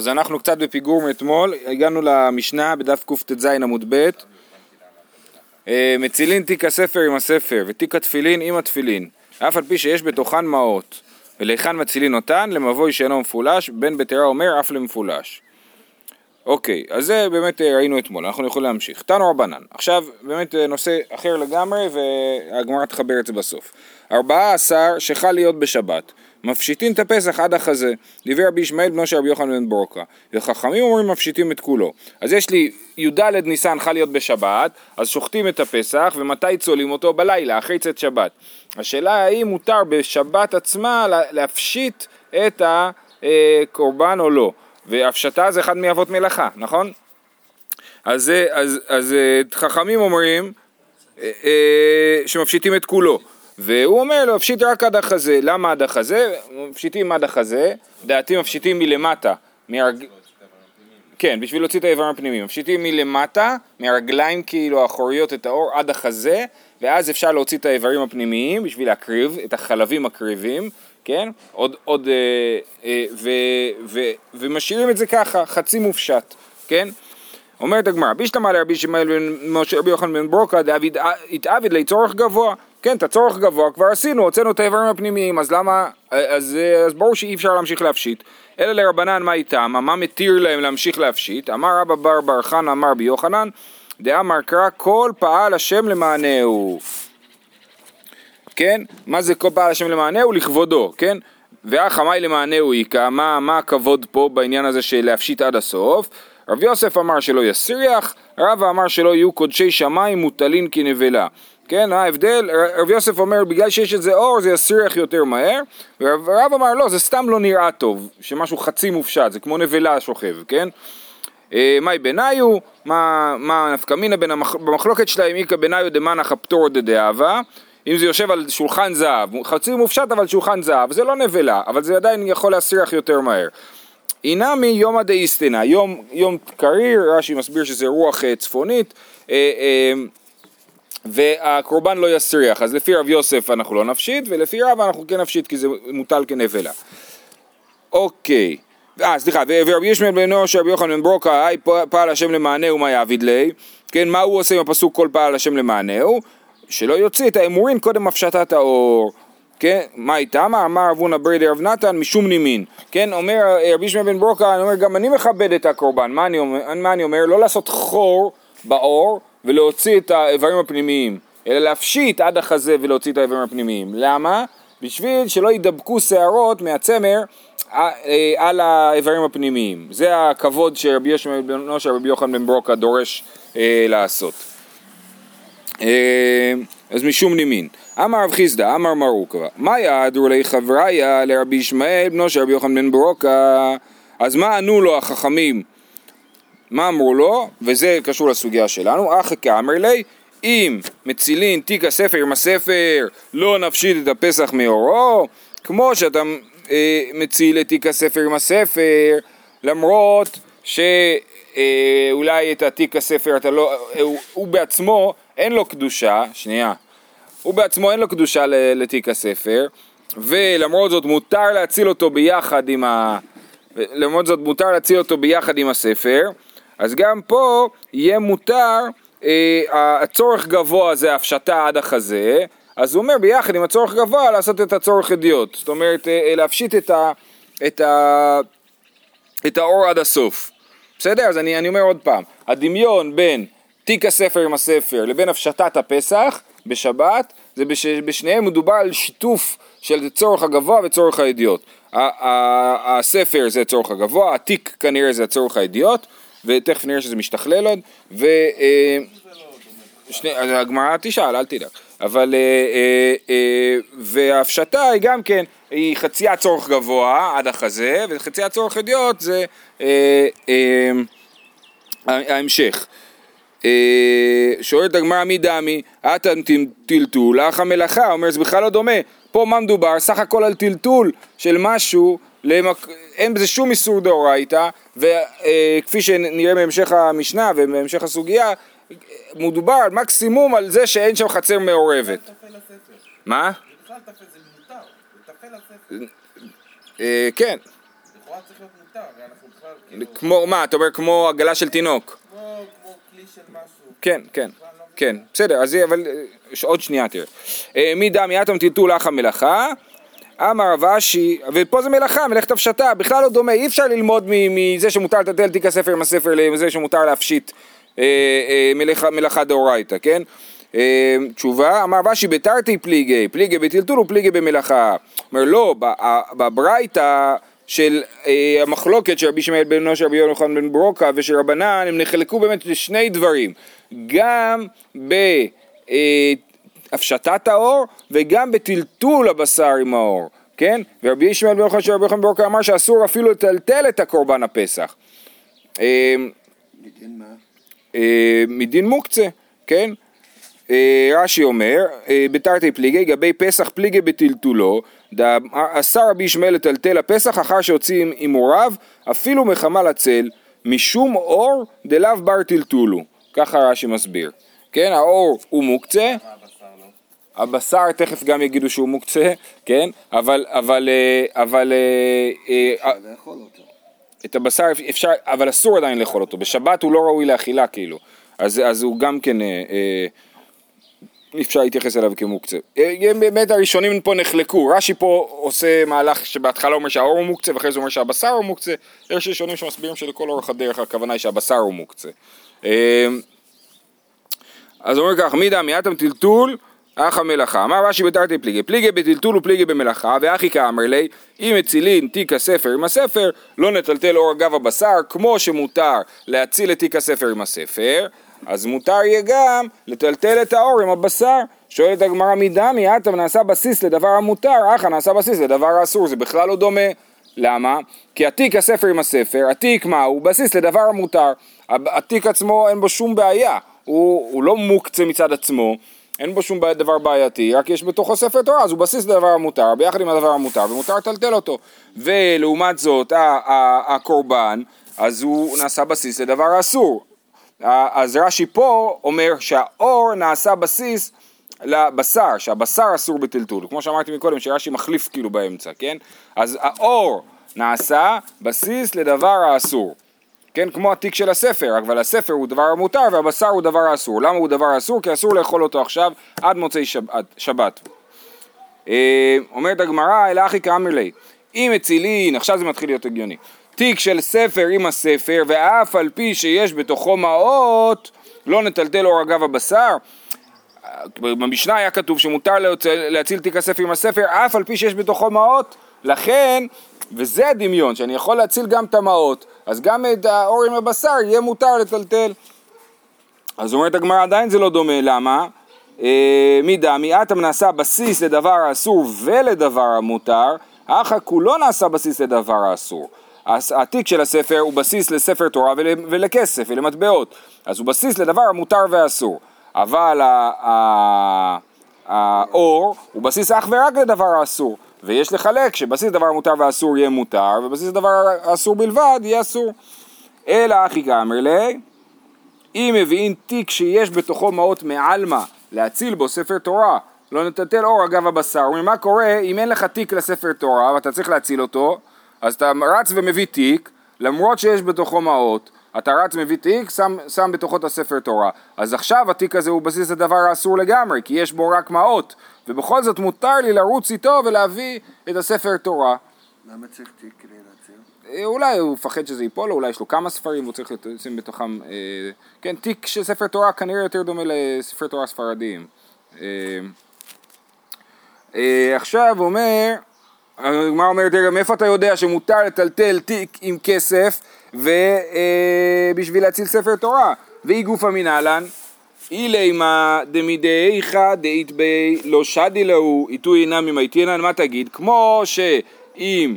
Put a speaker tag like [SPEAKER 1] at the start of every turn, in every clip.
[SPEAKER 1] אז אנחנו קצת בפיגור מאתמול, הגענו למשנה בדף קטז עמוד ב' אה, מצילין תיק הספר עם הספר ותיק התפילין עם התפילין אף על פי שיש בתוכן מעות ולהיכן מצילין אותן למבוי שאינו מפולש בין בתרה אומר אף למפולש אוקיי, אז זה באמת אה, ראינו אתמול, אנחנו יכולים להמשיך. תנו רבנן. עכשיו, באמת אה, נושא אחר לגמרי, והגמרא תחבר את זה בסוף. ארבעה עשר שחל להיות בשבת. מפשיטים את הפסח עד החזה. דיבר רבי ישמעאל בנו של רבי יוחנן בן ברוקה. וחכמים אומרים מפשיטים את כולו. אז יש לי י"ד ניסן חל להיות בשבת, אז שוחטים את הפסח, ומתי צולים אותו? בלילה, אחרי צאת שבת. השאלה האם מותר בשבת עצמה להפשיט את הקורבן או לא. והפשטה זה אחד מאבות מלאכה, נכון? אז, אז, אז אה, חכמים אומרים אה, אה, שמפשיטים את כולו, והוא אומר לו, הפשיט רק עד החזה, למה עד החזה? מפשיטים עד החזה, דעתי מפשיטים מלמטה, מהרג... כן, בשביל להוציא את האיברים הפנימיים, מפשיטים מלמטה, מהרגליים כאילו האחוריות את האור עד החזה, ואז אפשר להוציא את האיברים הפנימיים בשביל להקריב, את החלבים הקריבים, כן? עוד, עוד, אה, אה, ו, ו, ומשאירים את זה ככה, חצי מופשט, כן? אומרת הגמרא, בישלמה לרבי שמעאל בן משה רבי יוחנן בן ברוקה דאביד התעביד לצורך גבוה, כן, את הצורך גבוה כבר עשינו, הוצאנו את האיברים הפנימיים, אז למה, אז, אז ברור שאי אפשר להמשיך להפשיט, אלא לרבנן מה איתם, מה מתיר להם להמשיך להפשיט, אמר רבא בר בר חנא אמר ביוחנן, דאמר קרא כל פעל השם למענהו כן? מה זה כל פעל השם למענהו? לכבודו, כן? והחמאי למענהו איכא, מה, מה הכבוד פה בעניין הזה של להפשיט עד הסוף? רב יוסף אמר שלא יסריח, רבא אמר שלא יהיו קודשי שמיים מוטלין כנבלה. כן, ההבדל? רב יוסף אומר בגלל שיש איזה אור זה יסריח יותר מהר, ורב אמר לא, זה סתם לא נראה טוב, שמשהו חצי מופשט, זה כמו נבלה שוכב, כן? אה, מאי בניו, מה נפקא מינה במחלוקת שלהם, איכא בניו דמנח הפטור דדאבה אם זה יושב על שולחן זהב, חצי מופשט אבל שולחן זהב, זה לא נבלה, אבל זה עדיין יכול להסריח יותר מהר. אינמי יומא דאיסטנה, יום, יום קריר, רש"י מסביר שזה רוח אה, צפונית, אה, והקורבן לא יסריח, אז לפי רב יוסף אנחנו לא נפשיט, ולפי רב אנחנו כן נפשיט כי זה מוטל כנבלה. אוקיי, אה סליחה, ורבי ישמעאל בן נוח של רבי יוחנן בן ברוקה, היי פעל השם למענהו מה יעביד לי, כן, מה הוא עושה עם הפסוק כל פעל השם למענהו? שלא יוציא את האמורין קודם הפשטת האור. כן, מה איתם? אמר אבונה ברי רב נתן משום נימין. כן, אומר רבי שמעון בן ברוקה, אני אומר גם אני מכבד את הקורבן, מה אני אומר? מה אני אומר? לא לעשות חור באור ולהוציא את האיברים הפנימיים, אלא להפשיט עד החזה ולהוציא את האיברים הפנימיים. למה? בשביל שלא יידבקו שערות מהצמר אה, אה, על האיברים הפנימיים. זה הכבוד שרבי ישמעאל בן יוחנן בן ברוקה דורש אה, לעשות. אז משום נימין. אמר רב חיסדא, אמר מרוקה, מה יעדרו לי חבריה לרבי ישמעאל בנו של רבי יוחנן בן ברוקה? אז מה ענו לו החכמים? מה אמרו לו? וזה קשור לסוגיה שלנו, אחא כאמר לי, אם מצילין תיק הספר עם הספר, לא נפשיט את הפסח מאורו, כמו שאתה אה, מציל את תיק הספר עם הספר, למרות שאולי אה, את התיק הספר אתה לא, אה, הוא, הוא בעצמו אין לו קדושה, שנייה, הוא בעצמו אין לו קדושה לתיק הספר, ולמרות זאת מותר להציל אותו ביחד עם ה... למרות זאת מותר להציל אותו ביחד עם הספר, אז גם פה יהיה מותר, אה, הצורך גבוה זה הפשטה עד החזה, אז הוא אומר ביחד עם הצורך גבוה לעשות את הצורך אדיוט, זאת אומרת אה, אה להפשיט את, ה, את, ה, את האור עד הסוף, בסדר? אז אני, אני אומר עוד פעם, הדמיון בין תיק הספר עם הספר לבין הפשטת הפסח בשבת, זה בש, בשניהם מדובר על שיתוף של צורך הגבוה וצורך הידיעות. הספר זה צורך הגבוה, התיק כנראה זה הצורך הידיעות, ותכף נראה שזה משתכלל עוד, ו... אה, הגמרא תשאל, אל תדאג. אבל, אה, אה, וההפשטה היא גם כן, היא חציית צורך גבוה עד החזה, וחציית צורך ידיעות זה ההמשך. שואלת הגמרא מי דמי, אתן טלטול, אך המלאכה, אומר זה בכלל לא דומה, פה מה מדובר? סך הכל על טלטול של משהו, למק... אין בזה שום איסור דאורייתא, וכפי אה, שנראה בהמשך המשנה ובהמשך הסוגיה, מדובר על מקסימום על זה שאין שם חצר מעורבת. מה? אה, כן. בכלל כמו, מה, אתה אומר כמו עגלה של תינוק.
[SPEAKER 2] כמו כלי של משהו.
[SPEAKER 1] כן, כן, כן, בסדר, אז אבל אה, עוד שנייה תראה. אה, מי דם יתם טלטול אח המלאכה, אמר רב אשי, ופה זה מלאכה, מלאכת הפשטה, בכלל לא דומה, אי אפשר ללמוד מזה שמותר לטלטל תיק הספר עם הספר לזה שמותר להפשיט אה, אה, מלאכה, דאורייתא, כן? אה, תשובה, אמר רב אשי בתרתי פליגי, פליגי בטלטול ופליגי במלאכה. אומר לא, ב- בברייתא של המחלוקת של רבי ישמעאל בן נושר, רבי יוחנן בן ברוקה ושל רבנן, הם נחלקו באמת לשני דברים, גם בהפשטת האור וגם בטלטול הבשר עם האור, כן? ורבי ישמעאל בן יוחנן של רבי יוחנן ברוקה אמר שאסור אפילו לטלטל את הקורבן הפסח. אה,
[SPEAKER 3] מדין מה?
[SPEAKER 1] אה, מדין מוקצה, כן? אה, רש"י אומר, בתרתי פליגי, גבי פסח פליגי בטלטולו, אסר רבי ישמעאל לטלטל הפסח אחר שהוציא הימוריו, אפילו מחמל הצל, משום אור דלאו בר טלטולו. ככה רש"י מסביר. כן, האור הוא מוקצה, הבשר תכף גם יגידו שהוא מוקצה, כן, אבל, אבל, אה, אבל, אה, אה. את הבשר אפשר, אבל אסור עדיין לאכול אותו, בשבת הוא לא ראוי לאכילה כאילו, אז, אז הוא גם כן, אה, אה, אפשר להתייחס אליו כמוקצה. אה, באמת הראשונים פה נחלקו, רש"י פה עושה מהלך שבהתחלה אומר שהאור הוא מוקצה ואחרי זה אומר שהבשר הוא מוקצה, יש ראשונים שמסבירים שלכל אורך הדרך הכוונה היא שהבשר הוא מוקצה. אה, אז אומר כך, מידע מיעטם טלטול, אח המלאכה. אמר רש"י בתרתי פליגי, פליגי בטלטול ופליגי במלאכה, ואחי כאמר לי, אם מצילין תיק הספר עם הספר, לא נטלטל אור אגב הבשר, כמו שמותר להציל את תיק הספר עם הספר, אז מותר יהיה גם לטלטל את האור עם הבשר. שואלת הגמרא מדמי, אטם נעשה בסיס לדבר המותר, אחא נעשה בסיס לדבר האסור, זה בכלל לא דומה. למה? כי התיק הספר עם הספר, התיק מה? הוא בסיס לדבר המותר. התיק עצמו אין בו שום בעיה, הוא, הוא לא מוקצה מצד עצמו, אין בו שום דבר בעייתי, רק יש בתוכו ספר תורה, אז הוא בסיס לדבר המותר, ביחד עם הדבר המותר, ומותר לטלטל אותו. ולעומת זאת, הקורבן, אז הוא נעשה בסיס לדבר האסור. ה- אז רש"י פה אומר שהאור נעשה בסיס לבשר, שהבשר אסור בטלטול, כמו שאמרתי מקודם, שרש"י מחליף כאילו באמצע, כן? אז האור נעשה בסיס לדבר האסור. כן, כמו התיק של הספר, אבל הספר הוא דבר המותר והבשר הוא דבר האסור. למה הוא דבר אסור? כי אסור לאכול אותו עכשיו עד מוצאי שבת. שבת. אה, אומרת הגמרא, אלא אחי כאמר לי, אם מצילין, עכשיו זה מתחיל להיות הגיוני, תיק של ספר עם הספר, ואף על פי שיש בתוכו מעות, לא נטלטל אור אגב הבשר. במשנה היה כתוב שמותר להציל תיק הספר עם הספר, אף על פי שיש בתוכו מעות, לכן, וזה הדמיון, שאני יכול להציל גם את המעות, אז גם את האור עם הבשר יהיה מותר לטלטל. אז אומרת הגמרא, עדיין זה לא דומה, למה? אה, מדמי, אטם נעשה בסיס לדבר האסור ולדבר המותר, אחא כולו נעשה בסיס לדבר האסור. התיק של הספר הוא בסיס לספר תורה ול, ולכסף ולמטבעות, אז הוא בסיס לדבר המותר והאסור. אבל האור הוא בסיס אך ורק לדבר האסור, ויש לחלק שבסיס דבר המותר והאסור יהיה מותר, ובסיס דבר האסור בלבד יהיה אסור. אלא אחי כאמר לי, אם מביאים תיק שיש בתוכו מעות מעלמא להציל בו ספר תורה, לא נטלטל אור אגב הבשר. אומרים, מה קורה אם אין לך תיק לספר תורה ואתה צריך להציל אותו, אז אתה רץ ומביא תיק, למרות שיש בתוכו מעות, אתה רץ מביא תיק, שם, שם בתוכו את הספר תורה. אז עכשיו התיק הזה הוא בסיס הדבר האסור לגמרי, כי יש בו רק מעות, ובכל זאת מותר לי לרוץ איתו ולהביא את הספר תורה.
[SPEAKER 3] למה צריך תיק כדי להציל?
[SPEAKER 1] אה, אולי הוא מפחד שזה ייפול לו, אולי יש לו כמה ספרים והוא צריך לשים בתוכם, אה, כן, תיק של ספר תורה כנראה יותר דומה לספר תורה ספרדיים. אה, אה, עכשיו הוא אומר, הגמרא אומרת, רגע, מאיפה אתה יודע שמותר לטלטל תיק עם כסף ובשביל להציל ספר תורה? ואי גופא מנהלן, אילימה דמידאיכא דאית בי לא שדי להו עיתוי אינם ממייטינן, מה תגיד? כמו שאם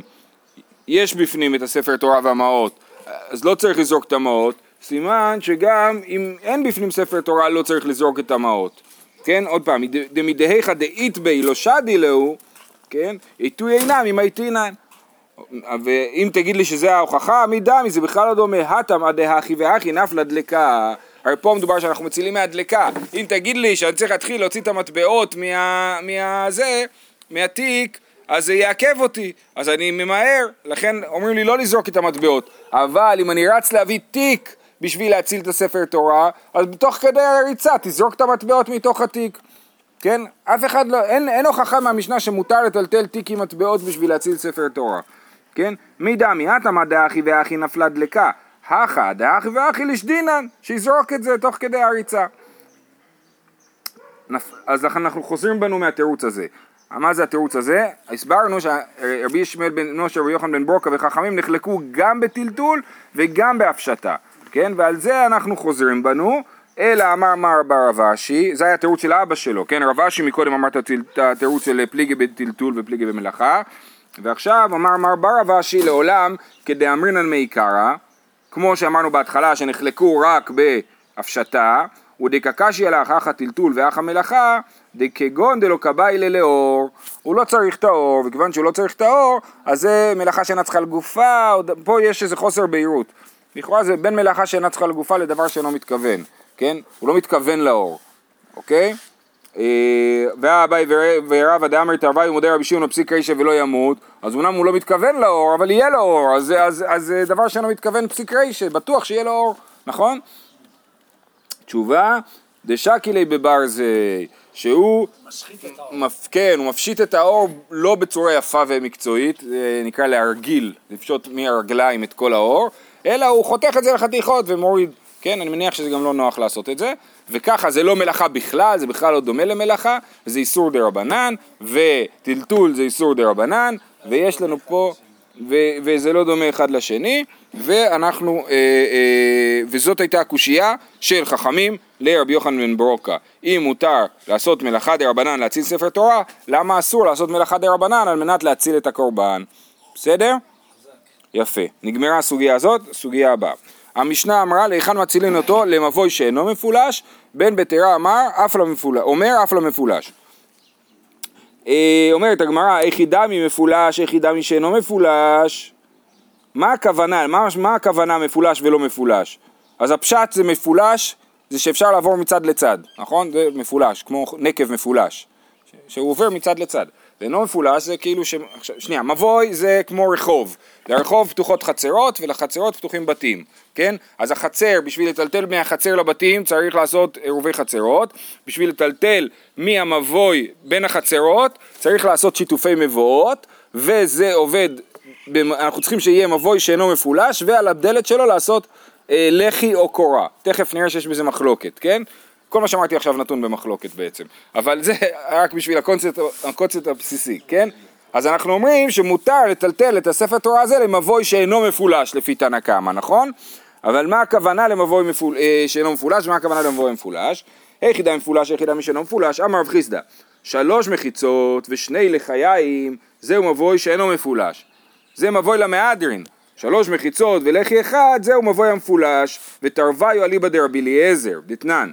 [SPEAKER 1] יש בפנים את הספר תורה והמעות, אז לא צריך לזרוק את המעות, סימן שגם אם אין בפנים ספר תורה לא צריך לזרוק את המעות. כן, עוד פעם, דמידהיכא דאית בי לא שדי להו, כן, עיתוי אינם ממייטינן. ואם תגיד לי שזה ההוכחה, מדמי זה בכלל לא דומה, הטמא דהכי והכי נפלה דלקה. הרי פה מדובר שאנחנו מצילים מהדלקה. אם תגיד לי שאני צריך להתחיל להוציא את המטבעות מה... מהזה, מהתיק, אז זה יעכב אותי, אז אני ממהר, לכן אומרים לי לא לזרוק את המטבעות, אבל אם אני רץ להביא תיק בשביל להציל את הספר תורה, אז בתוך כדי הריצה תזרוק את המטבעות מתוך התיק. כן? אף אחד לא, אין, אין הוכחה מהמשנה שמותר לטלטל תיק עם מטבעות בשביל להציל ספר תורה. כן? מי דמי, התמא דאחי ואחי נפלה דלקה. הכא דאחי ואחי לשדינן, שיזרוק את זה תוך כדי הריצה. אז אנחנו חוזרים בנו מהתירוץ הזה. מה זה התירוץ הזה? הסברנו שרבי ישמעאל בן משה ורבי יוחנן בן ברוקה וחכמים נחלקו גם בטלטול וגם בהפשטה, כן? ועל זה אנחנו חוזרים בנו, אלא אמר מר בר רב אשי, זה היה התירוץ של אבא שלו, כן? רב אשי מקודם אמר את התירוץ של פליגי בטלטול ופליגי במלאכה, ועכשיו אמר מר בר רב אשי לעולם כדאמרינן מעיקרא, כמו שאמרנו בהתחלה שנחלקו רק בהפשטה, ודקקשי על האחך הטלטול ואח המלאכה, דכגון דלא כבאי ללאור, הוא לא צריך את האור, וכיוון שהוא לא צריך את האור, אז זה מלאכה שאינה צריכה לגופה, פה יש איזה חוסר בהירות. לכאורה זה בין מלאכה שאינה צריכה לגופה לדבר שאינו מתכוון, כן? הוא לא מתכוון לאור, אוקיי? אה, והאביי ורב אדאמר תרווה ומודה רבי שמעון פסיק רישא ולא ימות, אז אמנם הוא לא מתכוון לאור, אבל יהיה לו אור, אז, אז, אז זה דבר שאינו מתכוון פסיק רישא, בטוח שיהיה לו אור, נכון? תשובה, דשקילי בברזי, שהוא. כן, הוא מפשיט את האור לא בצורה יפה ומקצועית, נקרא להרגיל, לפשוט מהרגליים את כל האור, אלא הוא חותך את זה לחתיכות ומוריד, כן, אני מניח שזה גם לא נוח לעשות את זה, וככה זה לא מלאכה בכלל, זה בכלל לא דומה למלאכה, זה איסור דה רבנן, וטלטול זה איסור דה רבנן, ויש לנו פה, ו, וזה לא דומה אחד לשני, ואנחנו, אה, אה, וזאת הייתה הקושייה של חכמים לרבי יוחנן בן ברוקה. אם מותר לעשות מלאכה דה רבנן להציל ספר תורה, למה אסור לעשות מלאכה דה רבנן על מנת להציל את הקורבן? בסדר? יפה. נגמרה הסוגיה הזאת, סוגיה הבאה. המשנה אמרה להיכן מצילין אותו למבוי שאינו מפולש, בן בטרה אמר אף למפולש, אומר אף למפולש. אה, אומרת הגמרא, איך ידמי מפולש, איך ידמי שאינו מפולש. מה הכוונה, מה, מה הכוונה מפולש ולא מפולש? אז הפשט זה מפולש, זה שאפשר לעבור מצד לצד, נכון? זה מפולש, כמו נקב מפולש, שהוא עובר מצד לצד. ואינו מפולש זה כאילו ש... שנייה, מבוי זה כמו רחוב. לרחוב פתוחות חצרות ולחצרות פתוחים בתים, כן? אז החצר, בשביל לטלטל מהחצר לבתים צריך לעשות עירובי חצרות, בשביל לטלטל מהמבוי בין החצרות צריך לעשות שיתופי מבואות, וזה עובד, אנחנו צריכים שיהיה מבוי שאינו מפולש, ועל הדלת שלו לעשות אה, לחי או קורה. תכף נראה שיש בזה מחלוקת, כן? כל מה שאמרתי עכשיו נתון במחלוקת בעצם, אבל זה רק בשביל הקונספט, הקונספט הבסיסי, כן? אז אנחנו אומרים שמותר לטלטל את הספר תורה הזה למבוי שאינו מפולש לפי תנא קמא, נכון? אבל מה הכוונה למבוי מפול... אה, שאינו מפולש ומה הכוונה למבוי מפולש? היחידה מפולש, היחידה משאינו מפולש, אמר רב חיסדא, שלוש מחיצות ושני לחיים, זהו מבוי שאינו מפולש. זה מבוי למהדרין, שלוש מחיצות ולחי אחד, זהו מבוי המפולש, ותרוויו אליבא דרבי אליעזר, דתנן,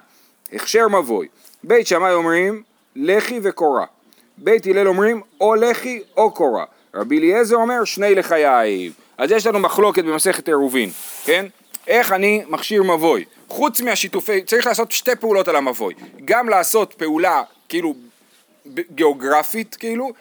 [SPEAKER 1] הכשר מבוי. בית שמאי אומרים לחי וקורה. בית הלל אומרים או לחי או קורה. רבי אליעזר אומר שני לחיים. אז יש לנו מחלוקת במסכת עירובין, כן? איך אני מכשיר מבוי? חוץ מהשיתופי, צריך לעשות שתי פעולות על המבוי. גם לעשות פעולה כאילו גיאוגרפית כאילו,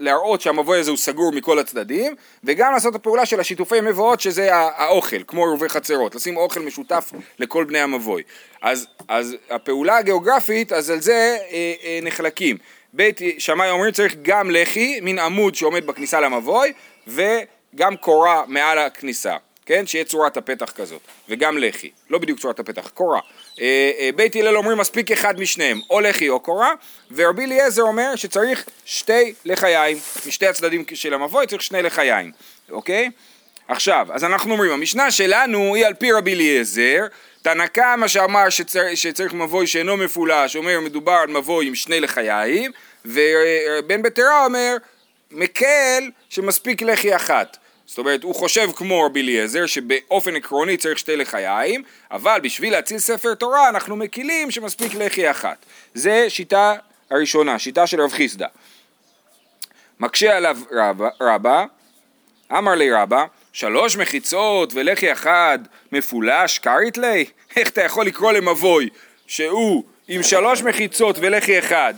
[SPEAKER 1] להראות שהמבוי הזה הוא סגור מכל הצדדים, וגם לעשות את הפעולה של השיתופי מבואות שזה האוכל, כמו עירובי חצרות, לשים אוכל משותף לכל בני המבוי. אז, אז הפעולה הגיאוגרפית, אז על זה אה, אה, נחלקים. בית שמאי אומרים צריך גם לחי, מין עמוד שעומד בכניסה למבוי, וגם קורה מעל הכניסה. כן? שיהיה צורת הפתח כזאת, וגם לחי, לא בדיוק צורת הפתח, קורה. אה, אה, בית הלל אומרים מספיק אחד משניהם, או לחי או קורה, ורבי אליעזר אומר שצריך שתי לחיים, משתי הצדדים של המבוי צריך שני לחיים, אוקיי? עכשיו, אז אנחנו אומרים, המשנה שלנו היא על פי רבי אליעזר, תנא קמא שאמר שצר, שצריך מבוי שאינו מפולש, אומר מדובר על מבוי עם שני לחיים, ובן בטרה אומר מקל שמספיק לחי אחת. זאת אומרת, הוא חושב כמו רבי אליעזר, שבאופן עקרוני צריך שתי לחיים, אבל בשביל להציל ספר תורה אנחנו מקילים שמספיק לחי אחת. זה שיטה הראשונה, שיטה של רב חיסדא. מקשה עליו רבא, רבא אמר לי רבא, שלוש מחיצות ולחי אחד מפולש קרית לי? איך אתה יכול לקרוא למבוי שהוא עם שלוש מחיצות ולחי אחד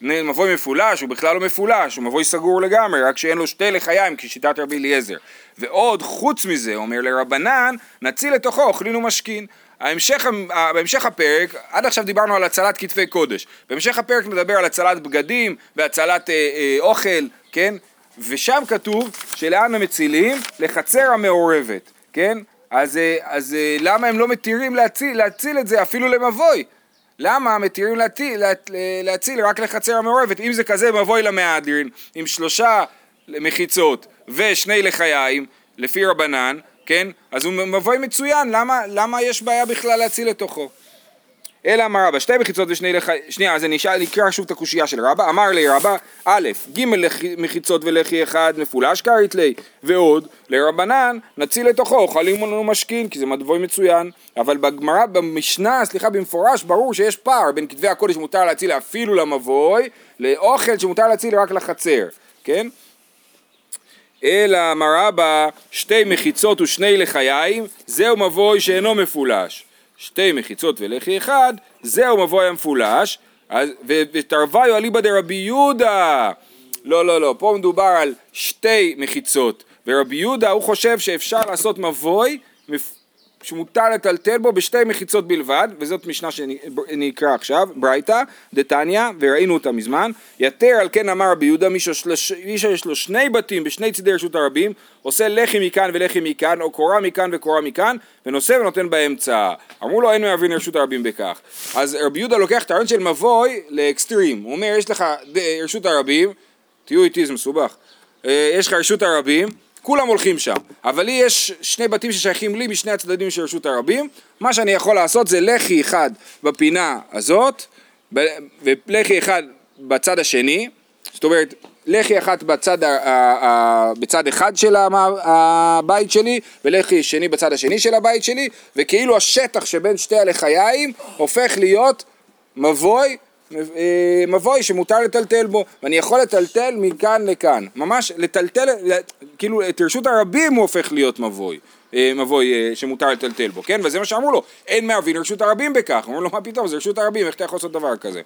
[SPEAKER 1] מבוי מפולש הוא בכלל לא מפולש, הוא מבוי סגור לגמרי, רק שאין לו שתי לחיים כשיטת רבי אליעזר. ועוד, חוץ מזה, אומר לרבנן, נציל לתוכו אוכלין ומשכין. ההמשך, בהמשך הפרק, עד עכשיו דיברנו על הצלת כתפי קודש. בהמשך הפרק נדבר על הצלת בגדים והצלת אה, אה, אוכל, כן? ושם כתוב שלאן הם מצילים? לחצר המעורבת, כן? אז, אה, אז אה, למה הם לא מתירים להציל, להציל את זה אפילו למבוי? למה מתירים להציל, לה- להציל רק לחצר המעורבת? אם זה כזה מבוי למהדרין, עם שלושה מחיצות ושני לחיים, לפי רבנן, כן? אז הוא מבוי מצוין, למה, למה יש בעיה בכלל להציל לתוכו? אלא אמר רבא, שתי מחיצות ושני לחי... שנייה, אז אני אשאל, נקרא שוב את הקושייה של רבא. אמר לי רבא, א', ג'. מחיצות ולחי אחד מפולש כרית לי, ועוד, לרבנן, נציל לתוכו, אוכלים ומשכין, כי זה מדבוי מצוין. אבל בגמרא, במשנה, סליחה, במפורש, ברור שיש פער בין כתבי הקודש שמותר להציל אפילו למבוי, לאוכל שמותר להציל רק לחצר, כן? אלא אמר רבא, שתי מחיצות ושני לחיים, זהו מבוי שאינו מפולש. שתי מחיצות ולחי אחד, זהו מבוי המפולש, ותרוויו אליבא דרבי יהודה. לא, לא, לא, פה מדובר על שתי מחיצות, ורבי יהודה הוא חושב שאפשר לעשות מבוי שמותר לטלטל בו בשתי מחיצות בלבד, וזאת משנה שנקרא עכשיו, ברייתא, דתניא, וראינו אותה מזמן, יתר על כן אמר רבי יהודה, מי שיש- לו שני בתים בשני צידי רשות הרבים, עושה לחי מכאן ולחי מכאן, או קורה מכאן וקורה מכאן, ונושא ונותן באמצע. אמרו לו אין מערבין רשות הרבים בכך. אז רבי יהודה לוקח את הרעיון של מבוי לאקסטרים, הוא אומר יש לך רשות הרבים, תהיו איתי זה מסובך, אה, יש לך רשות הרבים, כולם הולכים שם, אבל לי יש שני בתים ששייכים לי משני הצדדים של רשות הרבים, מה שאני יכול לעשות זה לחי אחד בפינה הזאת, ולחי אחד בצד השני, זאת אומרת לחי אחת בצד, בצד אחד של הבית שלי ולחי שני בצד השני של הבית שלי וכאילו השטח שבין שתי הלחיים הופך להיות מבוי מבוי שמותר לטלטל בו, ואני יכול לטלטל מכאן לכאן, ממש לטלטל, כאילו את רשות הרבים הוא הופך להיות מבוי, אה, מבוי אה, שמותר לטלטל בו, כן? וזה מה שאמרו לו, אין מערבין רשות הרבים בכך, אמרו לו מה פתאום, זה רשות הרבים, איך אתה יכול לעשות דבר כזה,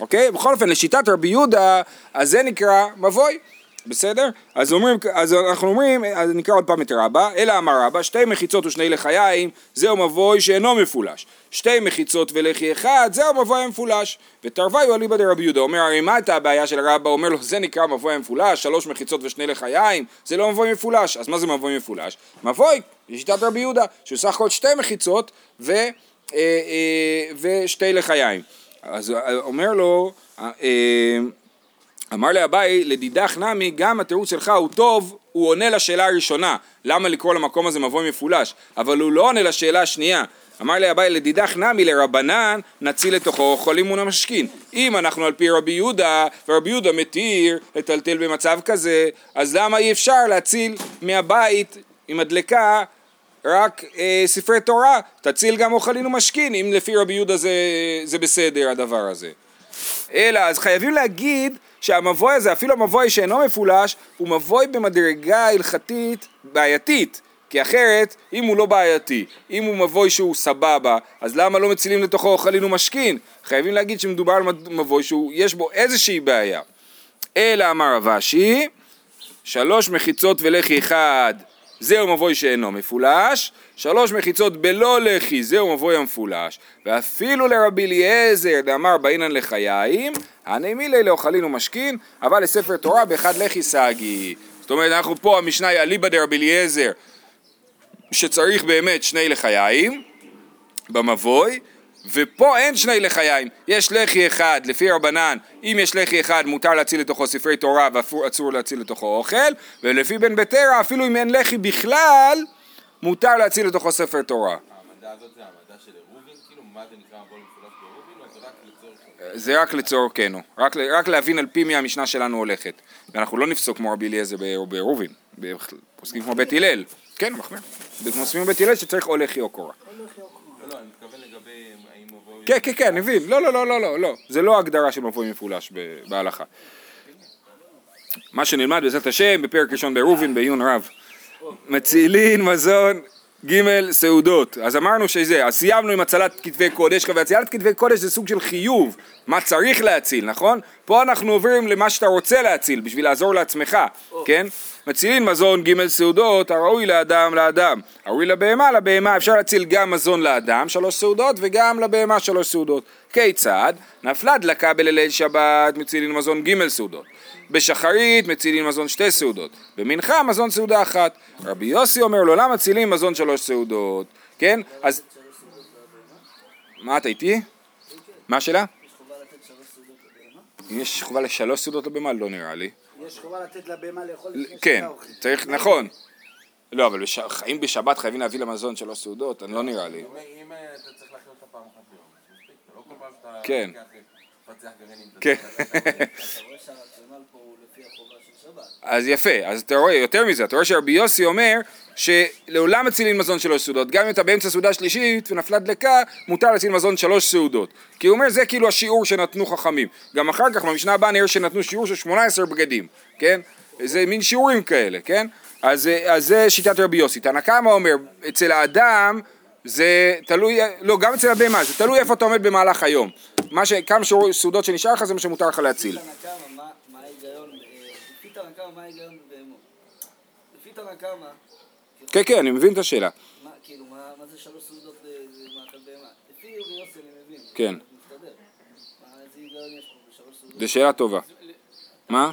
[SPEAKER 1] אוקיי? בכל אופן, לשיטת רבי יהודה, אז זה נקרא מבוי. בסדר? אז, אומרים, אז אנחנו אומרים, אז נקרא עוד פעם את רבא, אלא אמר רבא, שתי מחיצות ושני לחיים, זהו מבוי שאינו מפולש. שתי מחיצות ולחי אחד, זהו מבוי המפולש. ותרוויו אליבא דרבי יהודה, אומר, הרי מה הייתה הבעיה של רבא? אומר לו, זה נקרא מבוי המפולש, שלוש מחיצות ושני לחיים, זה לא מבוי מפולש. אז מה זה מבוי מפולש? מבוי, לשיטת רבי יהודה, שהוא סך הכל שתי מחיצות ו, אה, אה, ושתי לחיים. אז אומר לו, אה, אה, אמר לאביי, לדידך נמי, גם התירוץ שלך הוא טוב, הוא עונה לשאלה הראשונה, למה לקרוא למקום הזה מבוי מפולש, אבל הוא לא עונה לשאלה השנייה. אמר לאביי, לדידך נמי לרבנן, נציל לתוכו חולים ונמשכין. אם אנחנו על פי רבי יהודה, ורבי יהודה מתיר לטלטל במצב כזה, אז למה אי אפשר להציל מהבית עם הדלקה רק אה, ספרי תורה, תציל גם אוכלין ומשכין, אם לפי רבי יהודה זה, זה בסדר הדבר הזה. אלא אז חייבים להגיד שהמבוי הזה, אפילו המבוי שאינו מפולש, הוא מבוי במדרגה הלכתית בעייתית. כי אחרת, אם הוא לא בעייתי, אם הוא מבוי שהוא סבבה, אז למה לא מצילים לתוכו אוכלין ומשכין? חייבים להגיד שמדובר על מבוי שיש בו איזושהי בעיה. אלא אמר רב אשי, שלוש מחיצות ולחי אחד, זהו מבוי שאינו מפולש, שלוש מחיצות בלא לחי, זהו מבוי המפולש, ואפילו לרבי אליעזר דאמר באינן לחיים, הני מילי לאוכלין ומשכין, אבל לספר תורה באחד לחי סגי. זאת אומרת, אנחנו פה, המשנה היא אליבא דרבי אליעזר, שצריך באמת שני לחיים במבוי, ופה אין שני לחיים, יש לחי אחד לפי רבנן, אם יש לחי אחד מותר להציל לתוכו ספרי תורה ואסור להציל לתוכו אוכל, ולפי בן ביתרא אפילו אם אין לחי בכלל, מותר להציל לתוכו ספר תורה.
[SPEAKER 2] העמדה הזאת זה העמדה של עירובין? כאילו, מה זה נקרא מבוא מפולש בעירובין? או זה רק לצורך...
[SPEAKER 1] זה רק לצורכנו, רק, רק להבין על פי מי המשנה שלנו הולכת. ואנחנו לא נפסוק כמו רבי אליעזר בעירובין, פוסקים כמו בית הלל. כן, מחמיר. כמו בית הלל שצריך או לחי או קורה.
[SPEAKER 2] לא, לא, אני מתכוון לגבי האם מבוא...
[SPEAKER 1] כן, כן, כן, אני מבין. לא, לא, לא, לא, לא, לא. זה לא הגדרה של מבוי מפולש בהלכה. מה שנלמד בעזרת השם בפרק ראשון בעירובין בעיון רב. מצילין מזון, ג' סעודות. אז אמרנו שזה, אז סיימנו עם הצלת כתבי קודש, והצלת כתבי קודש זה סוג של חיוב, מה צריך להציל, נכון? פה אנחנו עוברים למה שאתה רוצה להציל, בשביל לעזור לעצמך, כן? מצילין מזון ג' סעודות, הראוי לאדם לאדם, הראוי לבהמה לבהמה, אפשר להציל גם מזון לאדם, שלוש סעודות, וגם לבהמה שלוש סעודות. כיצד? נפלה דלקה בליל שבת, מצילין מזון ג' סעודות. בשחרית מצילין מזון שתי סעודות, במנחה מזון סעודה אחת. רבי יוסי אומר לו, למה מצילים מזון שלוש סעודות? כן? אז... מה אתה איתי? מה השאלה? אם יש חובה לשלוש סעודות לבהמה? לא נראה לי.
[SPEAKER 4] יש חובה לתת לבהמה לאכול לפני
[SPEAKER 1] כן. צריך, נכון. לא, אבל האם בשבת חייבים להביא למזון שלוש סעודות? אני לא נראה לי.
[SPEAKER 2] אם אם, אה, אתה צריך להכין אותה פעם אחת ביום, מספיק, ולא כל פעם שאתה
[SPEAKER 1] כן. כן. אז יפה, אז אתה רואה, יותר מזה, אתה רואה שרבי יוסי אומר שלעולם מצילים מזון שלוש סעודות, גם אם אתה באמצע סעודה שלישית ונפלה דלקה, מותר להציל מזון שלוש סעודות. כי הוא אומר זה כאילו השיעור שנתנו חכמים. גם אחר כך במשנה הבאה נראה שנתנו שיעור של 18 בגדים, כן? זה מין שיעורים כאלה, כן? אז, אז זה שיטת רבי יוסי. תנא קמא אומר, אצל האדם זה תלוי, לא, גם אצל הבהמה, זה תלוי איפה אתה עומד במהלך היום. מה ש, כמה שיעור- סעודות שנשאר לך זה מה שמותר לך להציל.
[SPEAKER 4] תנא קמא, מה- מה ההיגיון, אה, לפי תנא קמא, מה ההיגיון בבהמות? לפי תנא קמא,
[SPEAKER 1] כן, כן, אני מבין את השאלה.
[SPEAKER 4] מה, כאילו, מה זה שלוש סעודות ל- למאכל בהמה? לפי יוסי אני מבין.
[SPEAKER 1] כן. זו שאלה טובה. מה?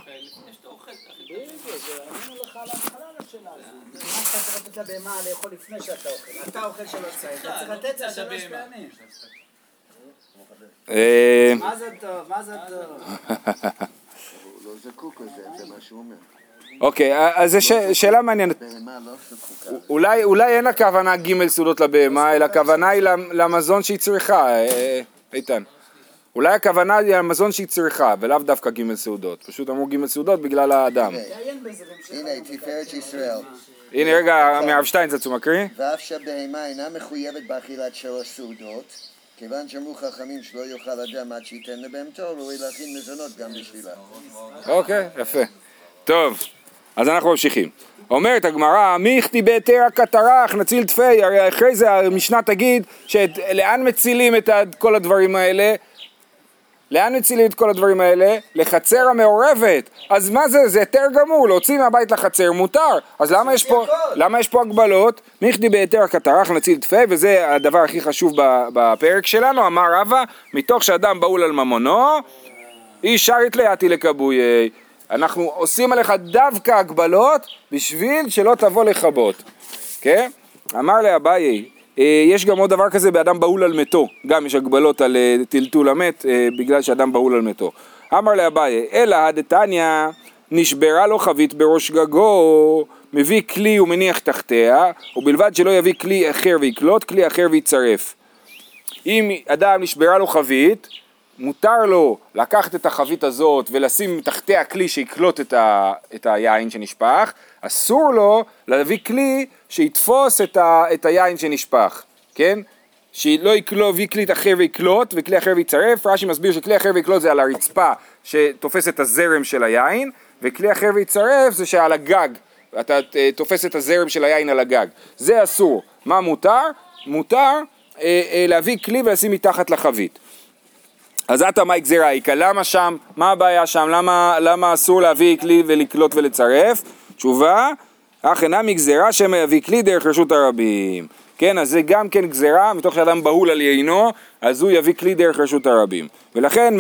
[SPEAKER 4] אתה אוכל שלוש צעיר, אתה צריך לתת לה שלוש פעמים.
[SPEAKER 1] אה,
[SPEAKER 4] מה זה טוב? מה זה טוב?
[SPEAKER 3] הוא לא זקוק לזה, זה מה שהוא אומר.
[SPEAKER 1] אוקיי, אז זו ש- שאלה מעניינת.
[SPEAKER 3] לא.
[SPEAKER 1] אולי, אולי אין לה כוונה ג' סעודות לבהמה, אלא הכוונה היא למ- למזון שהיא צריכה, אה, איתן. אולי הכוונה היא למזון שהיא צריכה, ולאו דווקא ג' סעודות. פשוט אמרו ג' סעודות בגלל האדם.
[SPEAKER 3] הנה, תפארת ישראל.
[SPEAKER 1] הנה רגע, מהרב שטיינזרץ הוא מקריא?
[SPEAKER 3] ואף שהבהמה אינה מחויבת באכילת שלוש סעודות, כיוון שאמרו חכמים שלא יאכל אדם עד שייתן לבהמתו, ראוי להכין מזונות גם בשבילה.
[SPEAKER 1] אוקיי, יפה. טוב, אז אנחנו ממשיכים. אומרת הגמרא, מי הכתי בהיתר הקטרח נציל תפי, הרי אחרי זה המשנה תגיד שלאן מצילים את כל הדברים האלה? לאן מצילים את כל הדברים האלה? לחצר המעורבת. אז מה זה? זה היתר גמור, להוציא מהבית לחצר מותר. אז למה יש פה, למה יש פה הגבלות? מיכדי בהיתר הקטרח נציל תפי, וזה הדבר הכי חשוב בפרק שלנו, אמר רבא, מתוך שאדם בהול על ממונו, איש שרית ליאתי לכבויי. אנחנו עושים עליך דווקא הגבלות בשביל שלא תבוא לכבות, כן? אמר לאביי, יש גם עוד דבר כזה באדם בהול על מתו, גם יש הגבלות על אה, טלטול המת אה, בגלל שאדם בהול על מתו. אמר לאביי, אלא דתניא נשברה לו חבית בראש גגו, מביא כלי ומניח תחתיה, ובלבד שלא יביא כלי אחר ויקלוט, כלי אחר ויצרף. אם אדם נשברה לו חבית, מותר לו לקחת את החבית הזאת ולשים תחתיה כלי שיקלוט את, ה, את היין שנשפך, אסור לו להביא כלי שיתפוס את, ה, את היין שנשפך, כן? שלא יביא כלי אחר ויקלוט וכלי אחר ויצרף, רש"י מסביר שכלי אחר ויקלוט זה על הרצפה שתופס את הזרם של היין, וכלי אחר ויצרף זה שעל הגג, אתה אה, תופס את הזרם של היין על הגג, זה אסור. מה מותר? מותר אה, אה, להביא כלי ולשים מתחת לחבית. אז עתה מאי גזירה איכא, למה שם, מה הבעיה שם, למה, למה אסור להביא כלי ולקלוט ולצרף? תשובה, אך אינה מגזירה שמא יביא כלי דרך רשות הרבים. כן, אז זה גם כן גזירה, מתוך שאדם בהול על יינו, אז הוא יביא כלי דרך רשות הרבים. ולכן,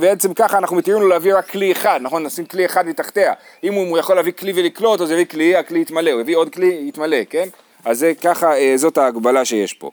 [SPEAKER 1] בעצם ככה אנחנו מתירים לו להביא רק כלי אחד, נכון? נשים כלי אחד מתחתיה. אם הוא יכול להביא כלי ולקלוט, אז יביא כלי, הכלי יתמלא, הוא יביא עוד כלי, יתמלא, כן? אז זה ככה, אה, זאת ההגבלה שיש פה.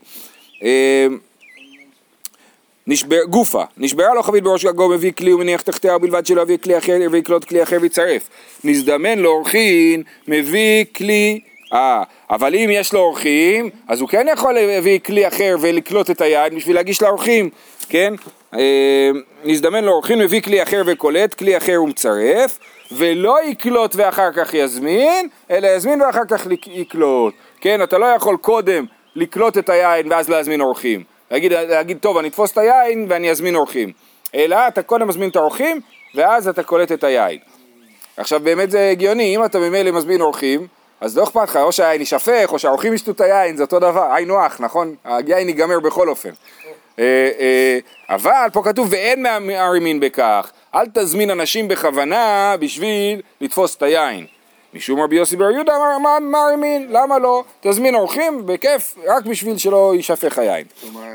[SPEAKER 1] נשבר, גופה, נשברה לו חבית בראש גגו, מביא כלי ומניח תחתיה, ובלבד שלא יביא כלי אחר ויקלוט כלי אחר ויצרף. נזדמן לו אורחין, מביא כלי, אה, אבל אם יש לו אורחים, אז הוא כן יכול להביא כלי אחר ולקלוט את היד בשביל להגיש לאורחים, כן? אה, נזדמן לו אורחין, מביא כלי אחר וקולט, כלי אחר ומצרף, ולא יקלוט ואחר כך יזמין, אלא יזמין ואחר כך יקלוט. כן, אתה לא יכול קודם לקלוט את היין ואז להזמין אורחים. להגיד, להגיד, טוב, אני אתפוס את היין ואני אזמין אורחים. אלא אתה קודם מזמין את האורחים, ואז אתה קולט את היין. עכשיו באמת זה הגיוני, אם אתה ממילא מזמין אורחים, אז לא אכפת לך, או שהיין יישפך, או שהאורחים ישתו את היין, זה אותו דבר, היינו הך, נכון? היין ייגמר בכל אופן. אה, אה, אבל פה כתוב ואין מערימין בכך, אל תזמין אנשים בכוונה בשביל לתפוס את היין. משום רבי יוסי בר יהודה אמר מה מערימין, למה לא? תזמין אורחים בכיף, רק בשביל שלא יישפך היין.
[SPEAKER 3] כלומר,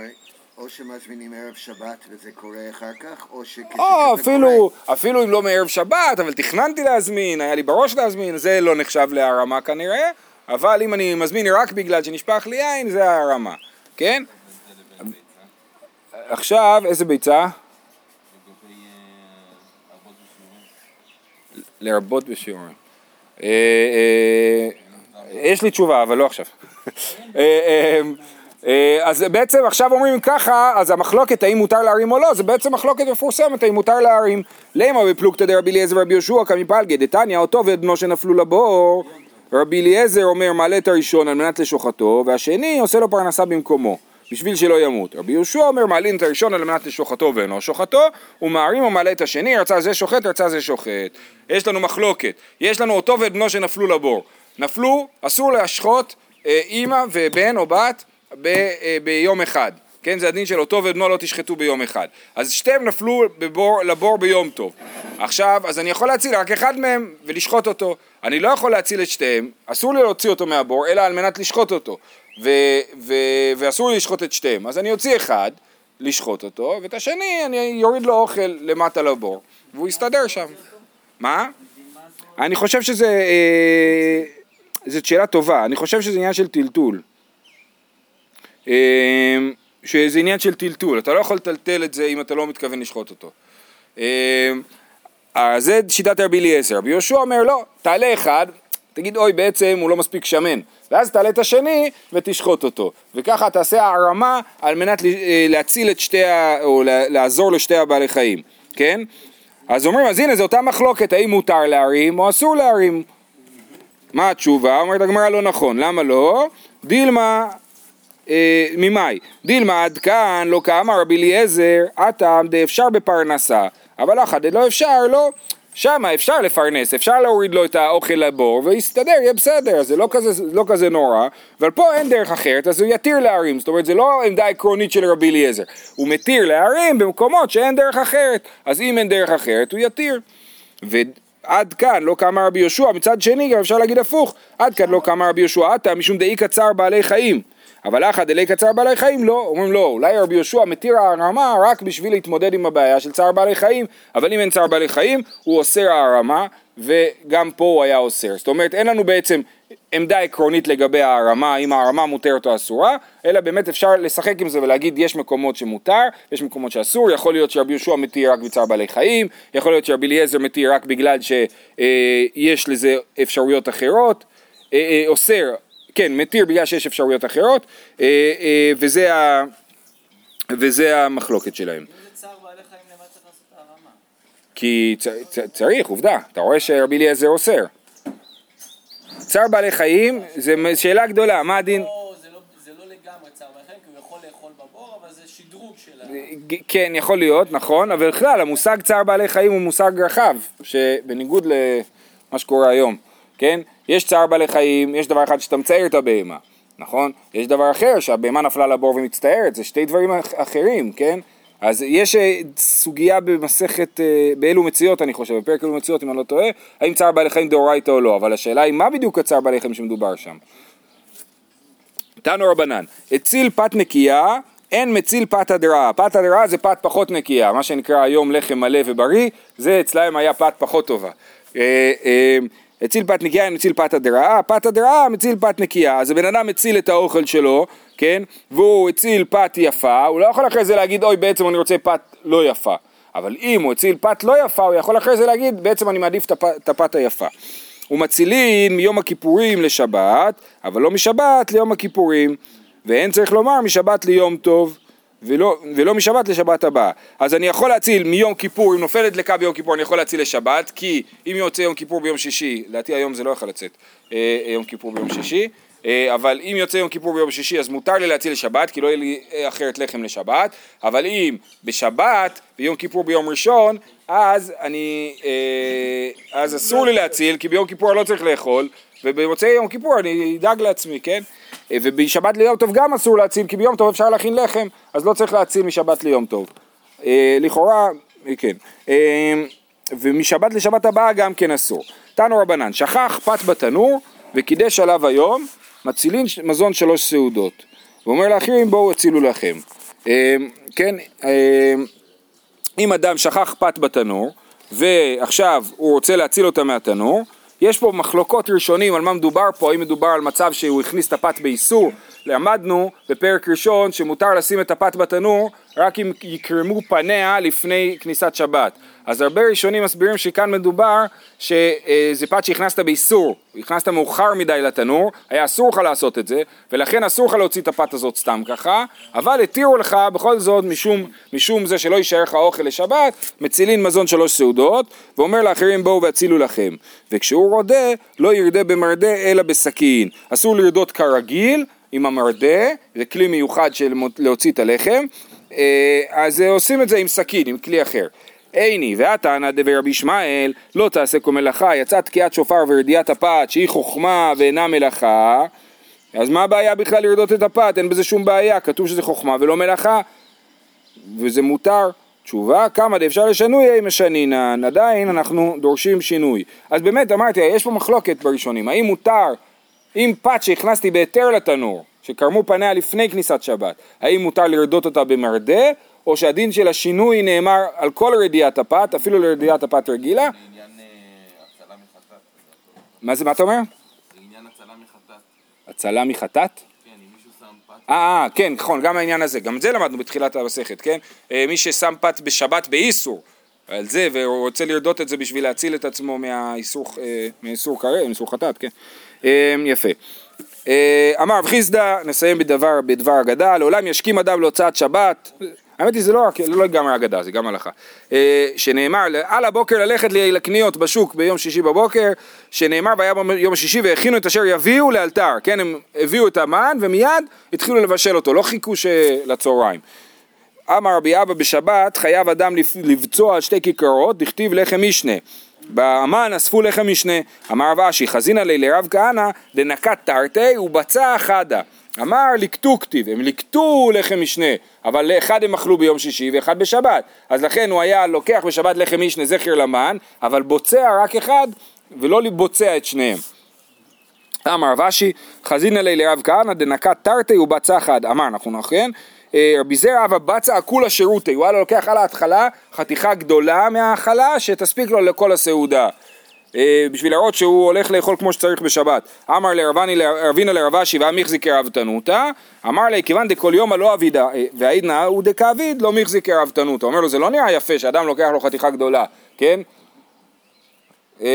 [SPEAKER 3] או שמזמינים ערב שבת וזה קורה אחר כך, או שכשזה
[SPEAKER 1] או
[SPEAKER 3] קורה...
[SPEAKER 1] אפילו, אפילו אם לא מערב שבת, אבל תכננתי להזמין, היה לי בראש להזמין, זה לא נחשב להרמה כנראה, אבל אם אני מזמין רק בגלל שנשפך לי יין, זה ההרמה, כן? עכשיו, איזה ביצה?
[SPEAKER 2] לגבי אה.
[SPEAKER 1] לרבות בשיעורים. אה, אה, יש לי תשובה, אבל לא עכשיו. אה, אז בעצם עכשיו אומרים ככה, אז המחלוקת האם מותר להרים או לא, זה בעצם מחלוקת מפורסמת האם מותר להרים. למה בפלוגתא דרבי אליעזר ורבי יהושע כמפלגי דתניא אותו ואת בנו שנפלו לבור. רבי אליעזר אומר מעלה את הראשון על מנת לשוחטו, והשני עושה לו פרנסה במקומו. בשביל שלא ימות. רבי יהושע אומר מעלין את הראשון על מנת לשוחטו ואינו שוחטו, ומערים ומעלה את השני, רצה זה שוחט, רצה זה שוחט. יש לנו מחלוקת, יש לנו אותו ואת בנו שנפלו לבור. נפלו, אסור להשחוט אה, אימא ובן או בת ב, אה, ביום אחד. כן, זה הדין של אותו ואת בנו לא תשחטו ביום אחד. אז שתיהם נפלו בבור, לבור ביום טוב. עכשיו, אז אני יכול להציל רק אחד מהם ולשחוט אותו. אני לא יכול להציל את שתיהם, אסור לי להוציא אותו מהבור, אלא על מנת לשחוט אותו. ו, ו, ואסור לי לשחוט את שתיהם. אז אני אוציא אחד, לשחוט אותו, ואת השני אני יוריד לו אוכל למטה לבור, והוא יסתדר שם. מה? אני חושב שזה... אה, זאת שאלה טובה, אני חושב שזה עניין של טלטול. אה, שזה עניין של טלטול, אתה לא יכול לטלטל את זה אם אתה לא מתכוון לשחוט אותו. אה, אז זה שיטת רבי אליעזר, רבי יהושע אומר לא, תעלה אחד, תגיד אוי בעצם הוא לא מספיק שמן, ואז תעלה את השני ותשחוט אותו, וככה תעשה הערמה על מנת אה, להציל את שתי, ה... או לעזור לשתי הבעלי חיים, כן? אז אומרים, אז הנה זו אותה מחלוקת, האם מותר להרים או אסור להרים. מה התשובה? אומרת הגמרא לא נכון, למה לא? דילמה אה, ממאי, דילמה עד כאן לא כאמר רבי אליעזר, הטעם דאפשר בפרנסה, אבל אחא דלא אפשר לא, שמה אפשר לפרנס, אפשר להוריד לו את האוכל לבור ויסתדר, יהיה בסדר, זה לא כזה, לא כזה נורא, אבל פה אין דרך אחרת, אז הוא יתיר להרים, זאת אומרת זה לא עמדה עקרונית של רבי אליעזר, הוא מתיר להרים במקומות שאין דרך אחרת, אז אם אין דרך אחרת הוא יתיר. ועד כאן לא קמה רבי יהושע, מצד שני גם אפשר להגיד הפוך, עד כאן לא קמה רבי יהושע עתה משום דאי קצר בעלי חיים. אבל אחא דלי קצר בעלי חיים לא, אומרים לא, אולי רבי יהושע מתיר הערמה רק בשביל להתמודד עם הבעיה של צער בעלי חיים, אבל אם אין צער בעלי חיים, הוא אוסר הערמה, וגם פה הוא היה אוסר. זאת אומרת, אין לנו בעצם עמדה עקרונית לגבי הערמה, אם הערמה מותרת או אסורה, אלא באמת אפשר לשחק עם זה ולהגיד יש מקומות שמותר, יש מקומות שאסור, יכול להיות שרבי יהושע מתיר רק בצער בעלי חיים, יכול להיות שרבי אליעזר מתיר רק בגלל שיש לזה אפשרויות אחרות, אה, אה, אוסר כן, מתיר בגלל שיש אפשרויות אחרות, אה, אה, וזה, ה, וזה המחלוקת שלהם. כי צ, צ, צריך, עובדה, אתה רואה שרבי אליעזר אוסר. צער בעלי חיים זה שאלה גדולה, מה הדין?
[SPEAKER 5] לא, לא- זה לא לגמרי צער בעלי חיים, כי הוא יכול לאכול בבור, אבל זה שדרוג של ה...
[SPEAKER 1] כן, יכול להיות, נכון, אבל בכלל המושג צער בעלי חיים הוא מושג רחב, שבניגוד למה שקורה היום, כן? יש צער בעלי חיים, יש דבר אחד שאתה מצייר את הבהמה, נכון? יש דבר אחר שהבהמה נפלה לבור ומצטערת, זה שתי דברים אח- אחרים, כן? אז יש אה, סוגיה במסכת, אה, באלו מציאות אני חושב, בפרק אלו מציאות אם אני לא טועה, האם צער בעלי חיים דאורייתא או לא, אבל השאלה היא מה בדיוק הצער בעלי חיים שמדובר שם. תנו רבנן, הציל פת נקייה, אין מציל פת הדרעה. פת הדרעה זה פת פחות נקייה, מה שנקרא היום לחם מלא ובריא, זה אצלהם היה פת פחות טובה. הציל פת נקייה, אין מציל פת הדרעה, פת הדרעה מציל פת נקייה. אז הבן אדם מציל את האוכל שלו, כן, והוא הציל פת יפה, הוא לא יכול אחרי זה להגיד, אוי, בעצם אני רוצה פת לא יפה. אבל אם הוא הציל פת לא יפה, הוא יכול אחרי זה להגיד, בעצם אני מעדיף את הפת היפה. ומצילין מיום הכיפורים לשבת, אבל לא משבת ליום הכיפורים, ואין צריך לומר משבת ליום טוב, ולא, ולא משבת לשבת הבאה. אז אני יכול להציל מיום כיפור, אם נופלת דלקה ביום כיפור אני יכול להציל לשבת, כי אם יוצא יום כיפור ביום שישי, לדעתי היום זה לא יכול לצאת אה, יום כיפור ביום שישי, אה, אבל אם יוצא יום כיפור ביום שישי אז מותר לי להציל לשבת, כי לא יהיה לי אה, אחרת לחם לשבת, אבל אם בשבת ויום כיפור ביום ראשון, אז אני, אה, אז אסור לי להציל, כי ביום כיפור אני לא צריך לאכול, ובמוצאי יום כיפור אני אדאג לעצמי, כן? אה, ובשבת ליום טוב גם אסור להציל, כי ביום טוב אפשר להכין לחם, אז לא צריך להציל משבת ליום טוב. אה, לכאורה, אה, כן. ומשבת לשבת הבאה גם כן אסור. תנו רבנן, שכח פת בתנור וקידש עליו היום, מצילין מזון שלוש סעודות. ואומר לאחרים בואו הצילו לכם. כן, אם אדם שכח פת בתנור, ועכשיו הוא רוצה להציל אותה מהתנור, יש פה מחלוקות ראשונים על מה מדובר פה, האם מדובר על מצב שהוא הכניס את הפת באיסור, למדנו בפרק ראשון שמותר לשים את הפת בתנור רק אם יקרמו פניה לפני כניסת שבת. אז הרבה ראשונים מסבירים שכאן מדובר שזה פת שהכנסת באיסור, הכנסת מאוחר מדי לתנור, היה אסור לך לעשות את זה, ולכן אסור לך להוציא את הפת הזאת סתם ככה, אבל התירו לך בכל זאת משום, משום זה שלא יישאר לך אוכל לשבת, מצילין מזון שלוש סעודות, ואומר לאחרים בואו והצילו לכם. וכשהוא רודה, לא ירדה במרדה אלא בסכין. אסור לרדות כרגיל עם המרדה, זה כלי מיוחד של להוציא את הלחם, אה, אז אה, עושים את זה עם סכין, עם כלי אחר. עיני והתנא דבר רבי ישמעאל לא תעשה כל מלאכה יצאה תקיעת שופר ורדיעת הפת שהיא חוכמה ואינה מלאכה אז מה הבעיה בכלל לרדות את הפת? אין בזה שום בעיה, כתוב שזה חוכמה ולא מלאכה וזה מותר. תשובה, כמה דאפשר לשנוי אם משנינן, עדיין אנחנו דורשים שינוי. אז באמת אמרתי, יש פה מחלוקת בראשונים, האם מותר, אם פת שהכנסתי בהיתר לתנור, שקרמו פניה לפני כניסת שבת, האם מותר לרדות אותה במרדה, או שהדין של השינוי נאמר על כל רדיעת הפת, אפילו לרדיעת הפת רגילה?
[SPEAKER 2] אה.
[SPEAKER 1] מה זה, מה אתה אומר?
[SPEAKER 2] לעניין הצלה מחטאת.
[SPEAKER 1] הצלה מחטאת?
[SPEAKER 2] כן.
[SPEAKER 1] אה, אה, כן, נכון, גם העניין הזה, גם את זה למדנו בתחילת המסכת, כן? אה, מי ששם פת בשבת באיסור, על זה, והוא רוצה לרדות את זה בשביל להציל את עצמו מהאיסור, מאיסור חטאת, כן? אה, יפה. אה, אמר רב חיסדא, נסיים בדבר, בדבר אגדה, לעולם ישכים אדם להוצאת שבת, האמת היא זה לא רק, לא לגמרי אגדה, זה גם הלכה, אה, שנאמר על הבוקר ללכת לקניות בשוק ביום שישי בבוקר, שנאמר והיה ביום השישי והכינו את אשר יביאו לאלתר, כן, הם הביאו את המן ומיד התחילו לבשל אותו, לא חיכו לצהריים. אמר רבי אבא בשבת חייב אדם לבצוע שתי כיכרות, דכתיב לחם משנה. באמן אספו לחם משנה. אמר רב אשי חזינא לי לרב כהנא דנקת תרתי ובצע חדה. אמר ליקטו כתיב, הם ליקטו לחם משנה, אבל לאחד הם אכלו ביום שישי ואחד בשבת. אז לכן הוא היה לוקח בשבת לחם משנה זכר למן, אבל בוצע רק אחד ולא בוצע את שניהם. אמר רב אשי, חזינא לי לרב כהנא דנקת תרתי ובצע חד. אמר, אנחנו נכון? אה, רבי זרע אבא בצע כולה שירותי, הוא היה לוקח על ההתחלה חתיכה גדולה מההאכלה שתספיק לו לכל הסעודה. אה, בשביל להראות שהוא הולך לאכול כמו שצריך בשבת. אמר לרבני רבינא לרב אשי והמיחזיק רבתנותא, אמר לי כיוון דכל יומא לא אבידה, אה, והעידנא הוא דכאביד לא מיחזיק רבתנותא. אומר לו זה לא נראה יפה שאדם לוקח לו חתיכה גדולה, כן? אה,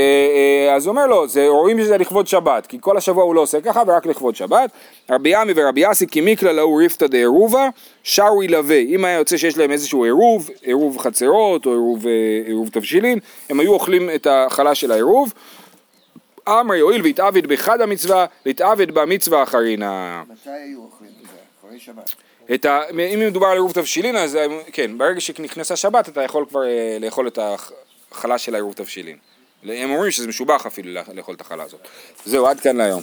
[SPEAKER 1] אה, אז הוא אומר לו, זה, רואים שזה לכבוד שבת, כי כל השבוע הוא לא עושה ככה ורק לכבוד שבת. רבי עמי ורבי יאסי כי מיקלא להו ריפתא דעירובה, שרו ילווה. אם היה יוצא שיש להם איזשהו עירוב, עירוב חצרות או עירוב, אה, עירוב תבשילין, הם היו אוכלים את החלה של העירוב. אמרי הואיל והתעבד באחד המצווה, להתעבד במצווה אחרינה.
[SPEAKER 3] מתי היו אוכלים את זה? אחרי שבת.
[SPEAKER 1] את ה... אם מדובר על עירוב תבשילין, אז כן, ברגע שנכנסה שבת אתה יכול כבר לאכול את החלה של העירוב תבשילין. הם אומרים שזה משובח אפילו לאכול את החלה הזאת. זהו, עד כאן להיום.